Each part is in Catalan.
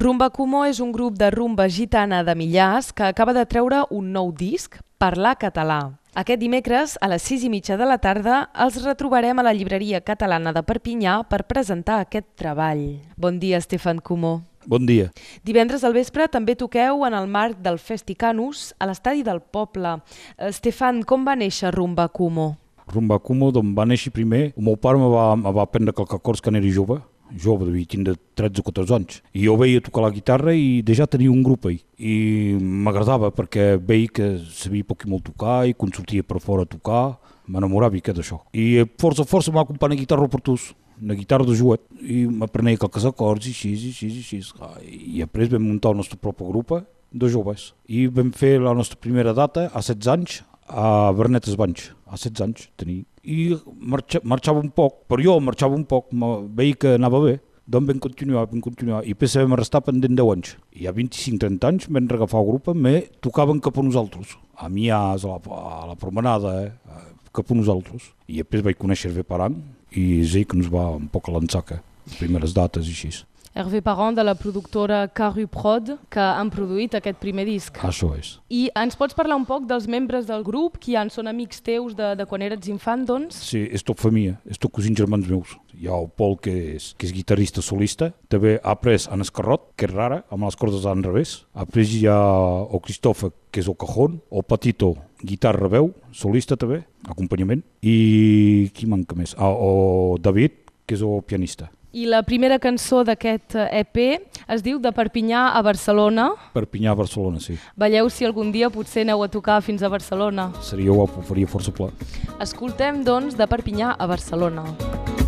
Rumba Comó és un grup de rumba gitana de Millars que acaba de treure un nou disc, Parlar català. Aquest dimecres, a les 6 i mitja de la tarda, els retrobarem a la llibreria catalana de Perpinyà per presentar aquest treball. Bon dia, Estefan Comó. Bon dia. Divendres al vespre també toqueu en el marc del Festicanus a l'estadi del poble. Estefan, com va néixer Rumba Comó? Rumba Comó d'on va néixer primer, el meu pare me va, me va aprendre calcar acords quan era jove, jove, devia tindre 13 o 14 anys. I jo veia tocar la guitarra i ja tenia un grup ahí. I m'agradava perquè veia que sabia poc i molt tocar i quan sortia per fora a tocar, m'enamorava que d'això. I força, força m'acompanya a guitarra per tous una guitarra de joet i m'aprenia qualques acords i així, i així, i així. I després vam muntar el nostre propi grup de joves i vam fer la nostra primera data a 16 anys a Bernetes Banys, a 16 anys tenia. I marxa, marxava un poc, però jo marxava un poc, veia que anava bé, doncs vam continuar, vam continuar, i després vam restar pendent 10 anys. I a 25-30 anys vam regafar el grup, me tocaven cap a nosaltres, a Mias, a la, a la promenada, eh, cap a nosaltres. I després vaig conèixer Hervé Parang, i és ell que ens va un poc a l'ensaca, primeres dates i així. Hervé Parent, de la productora Caru Prod, que han produït aquest primer disc. Això és. I ens pots parlar un poc dels membres del grup, qui han, són amics teus de, de quan eres infant, doncs? Sí, és tot família, és tot cosins germans meus. Hi ha el Pol, que és, que és guitarrista solista, també ha après en Escarrot, que és rara, amb les cordes al revés. Après hi ha el Cristofa, que és el cajón, el Patito, guitarra veu, solista també, acompanyament, i qui manca més? Ah, o David, que és el pianista. I la primera cançó d'aquest EP es diu De Perpinyà a Barcelona. Perpinyà a Barcelona, sí. Veieu si algun dia potser aneu a tocar fins a Barcelona. Seria guapo, faria força pla. Escoltem, doncs, De Perpinyà a Barcelona. per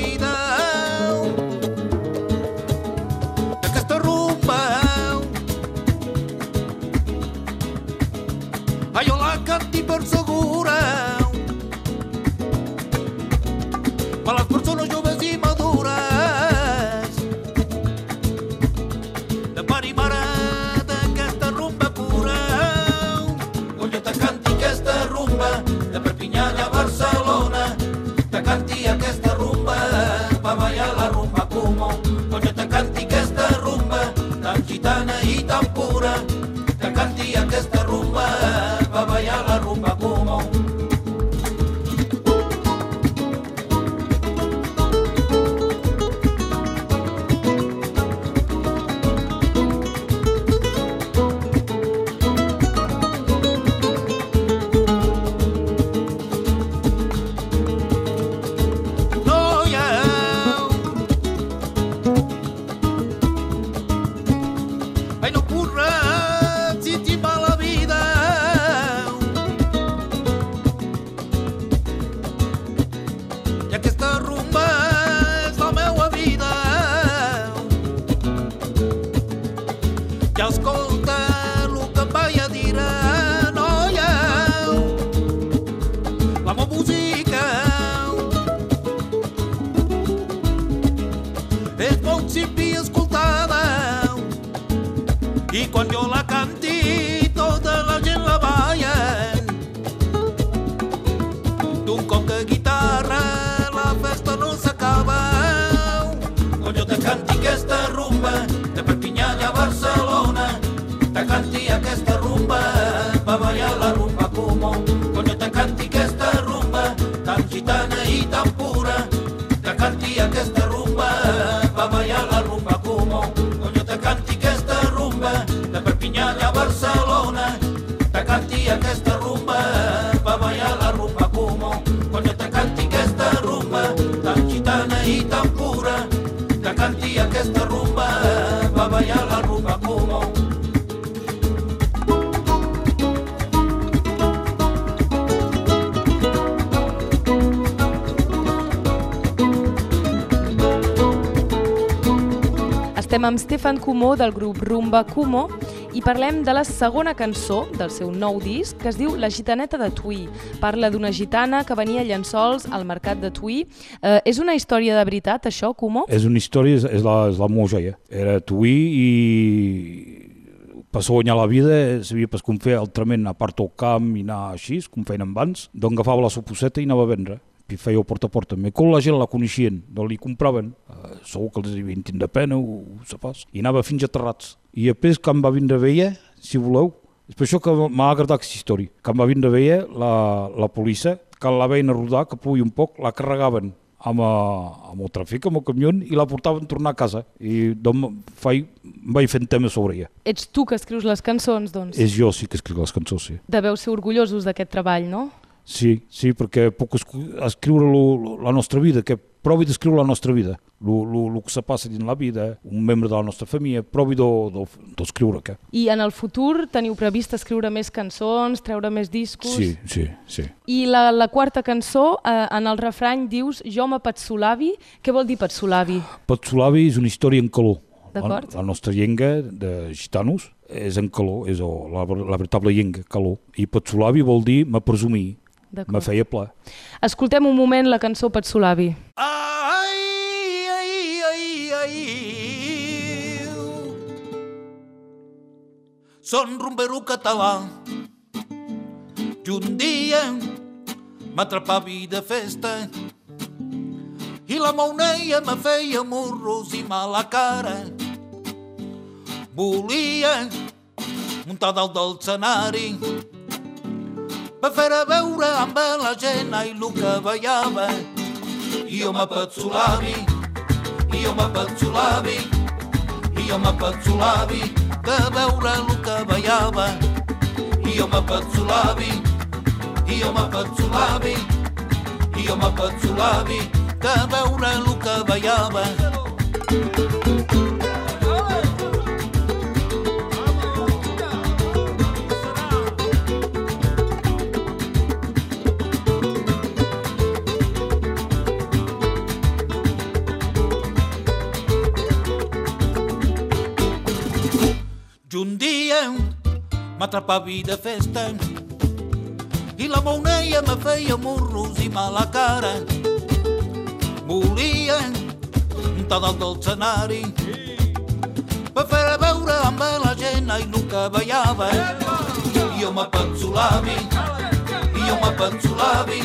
vida. Ai, no corre, si t'hi va la vida. I aquesta rumba és la meua vida. Ja escolta el que em vaig a dir, noia. La meva música és molt simple quan jo la canti tota la gent la ballen. D'un cop de guitarra la festa no s'acaba. Quan jo te canti aquesta rumba de Perpinyà a Barcelona te canti aquesta rumba va ballar la rumba canti aquesta rumba, va ballar la rumba como. Estem amb Stefan Comó del grup Rumba Comó i parlem de la segona cançó del seu nou disc que es diu La gitaneta de Tui. Parla d'una gitana que venia llençols al mercat de Tui. Eh, és una història de veritat, això, Comó? És una història, és, és, la, és la meva joia. Era tuí i per guanyar la vida sabia pas com fer altrament, a part del camp i anar així, com feien abans, doncs agafava la suposeta i anava a vendre feia porta a porta. Me com la gent la coneixien, doncs li compraven. Uh, segur que els havien de pena o, o sapàs. I anava fins a Terrats. I després, quan va vindre veia, si voleu, és per això que m'ha agradat aquesta història. Quan va vindre veia, la, la policia, que la veien a rodar, que pugui un poc, la carregaven amb, a, amb el tràfic, amb el camió, i la portaven a tornar a casa. I doncs faig, vaig fent tema sobre ella. Ets tu que escrius les cançons, doncs? És jo sí que escric les cançons, sí. Deveu ser orgullosos d'aquest treball, no? Sí, sí, perquè puc escriure lo, la nostra vida, que provi d'escriure la nostra vida, el que se passa dins la vida, un membre de la nostra família, provi d'escriure. De, de, I en el futur teniu previst escriure més cançons, treure més discos? Sí, sí, sí. I la, la quarta cançó, eh, en el refrany dius Jo me Patsulavi. Què vol dir Patsulavi? Patsulavi és una història en calor. La, la nostra llengua de gitanos és en calor, és la, la veritable llengua, calor. I Patsulavi vol dir me presumir, me feia pla. Escoltem un moment la cançó Patsulavi. Ai, ai, ai, ai, Son rumbero català i un dia m'atrapava de festa i la mauneia me feia morros i mala cara. Volia muntar dalt del escenari va fer a veure amb la gent i el que veiava. I jo m'apatzolavi, i jo m'apatzolavi, i jo m'apatzolavi, de veure el que veiava. I jo m'apatzolavi, i jo m'apatzolavi, i jo m'apatzolavi, de veure el que veiava. un dia m'atrapava de festa i la mauneia me feia morros i mala cara. Volia muntar dalt del escenari per fer a veure amb la gent i el que veiava. I jo m'apatzolavi, i jo m'apatzolavi,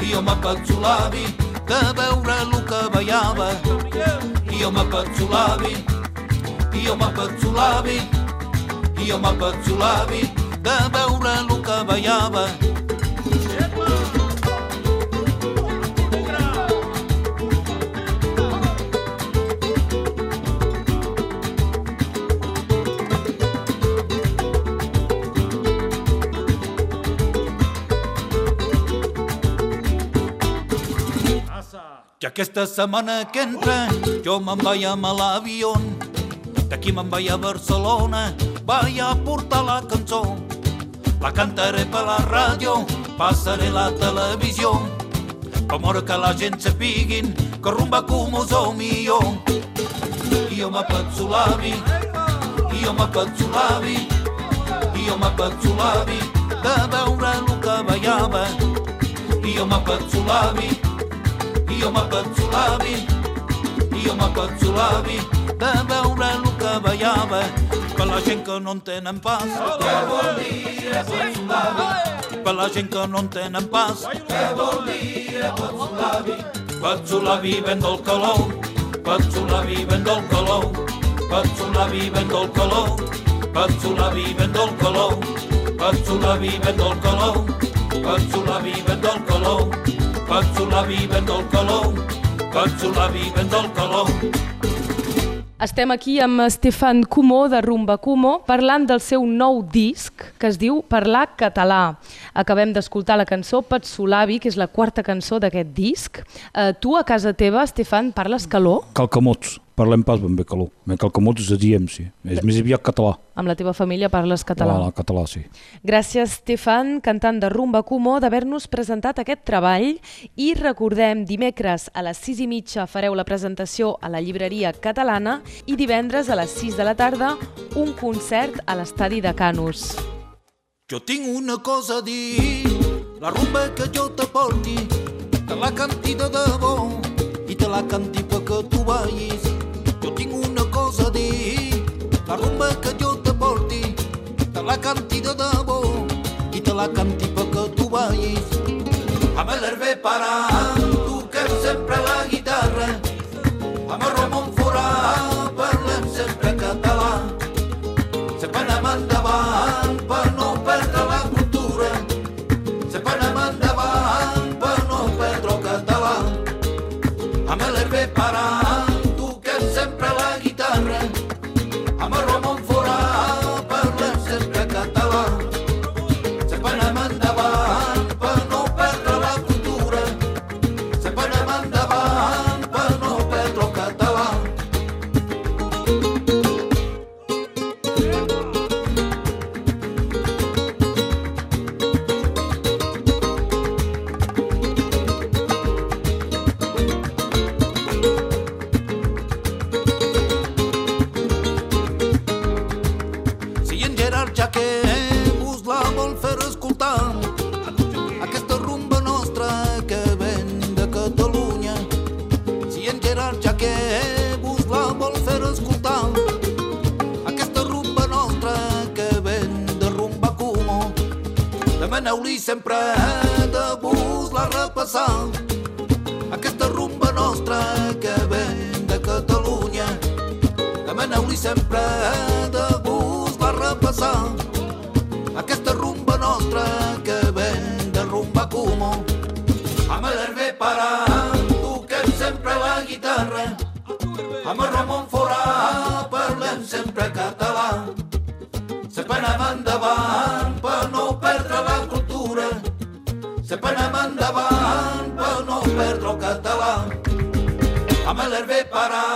i jo m'apatzolavi de veure el que veiava. I jo m'apatzolavi, i jo m'apatzolavi, i jo m'apatzolavi de veure el que. I aquesta setmana que entra jo me'n vaig amb l'avió D'aquí me'n vaig a Barcelona, vaig a portar la cançó. La cantaré per la ràdio, passaré la televisió. Com hora que la gent sapiguin que rumba com el millor. I jo m'apatzolavi, i jo m'apatzolavi, i jo m'apatzolavi de veure el que veiava. I jo m'apatzolavi, i jo m'apatzolavi, i jo m'apatzolavi de veure el que veiava per la gent que no en tenen pas. Què vol dir Patsulavi? Per la gent que no en tenen pas. Què vol dir Patsulavi? Patsulavi ven del calor, Patsulavi ven del calor, Patsulavi ven del calor, Patsulavi ven del calor, Patsulavi ven del calor, Patsulavi ven del calor, Patsulavi ven del calor, Patsulavi ven del calor. Estem aquí amb Stefan Comó de Rumba Comó parlant del seu nou disc que es diu Parlar català. Acabem d'escoltar la cançó Patsolavi, que és la quarta cançó d'aquest disc. Eh, tu a casa teva, Stefan, parles caló? Calcamots. Parlem pas ben bé calor. Ben cal que molts ho diem, sí. És més aviat català. Amb la teva família parles català. Voilà, català, sí. Gràcies, Stefan, cantant de Rumba Comó, d'haver-nos presentat aquest treball i recordem, dimecres a les 6 i mitja fareu la presentació a la llibreria catalana i divendres a les 6 de la tarda un concert a l'estadi de Canus. Jo tinc una cosa a dir, la rumba que jo te porti, te la canti de debò i te la canti perquè tu vagis. La rumba que jo te porti, te la canti de debò i te la canti perquè tu vagis. Amb l'herbe parant, demaneu-li sempre de vos la repassar aquesta rumba nostra que ven de Catalunya demaneu-li sempre de vos la repassar aquesta rumba nostra que ven de rumba comú amb l'herbe parant toquem sempre la guitarra. Amb el Ramon Forà parlem sempre català. Sempre anem endavant mlr ve para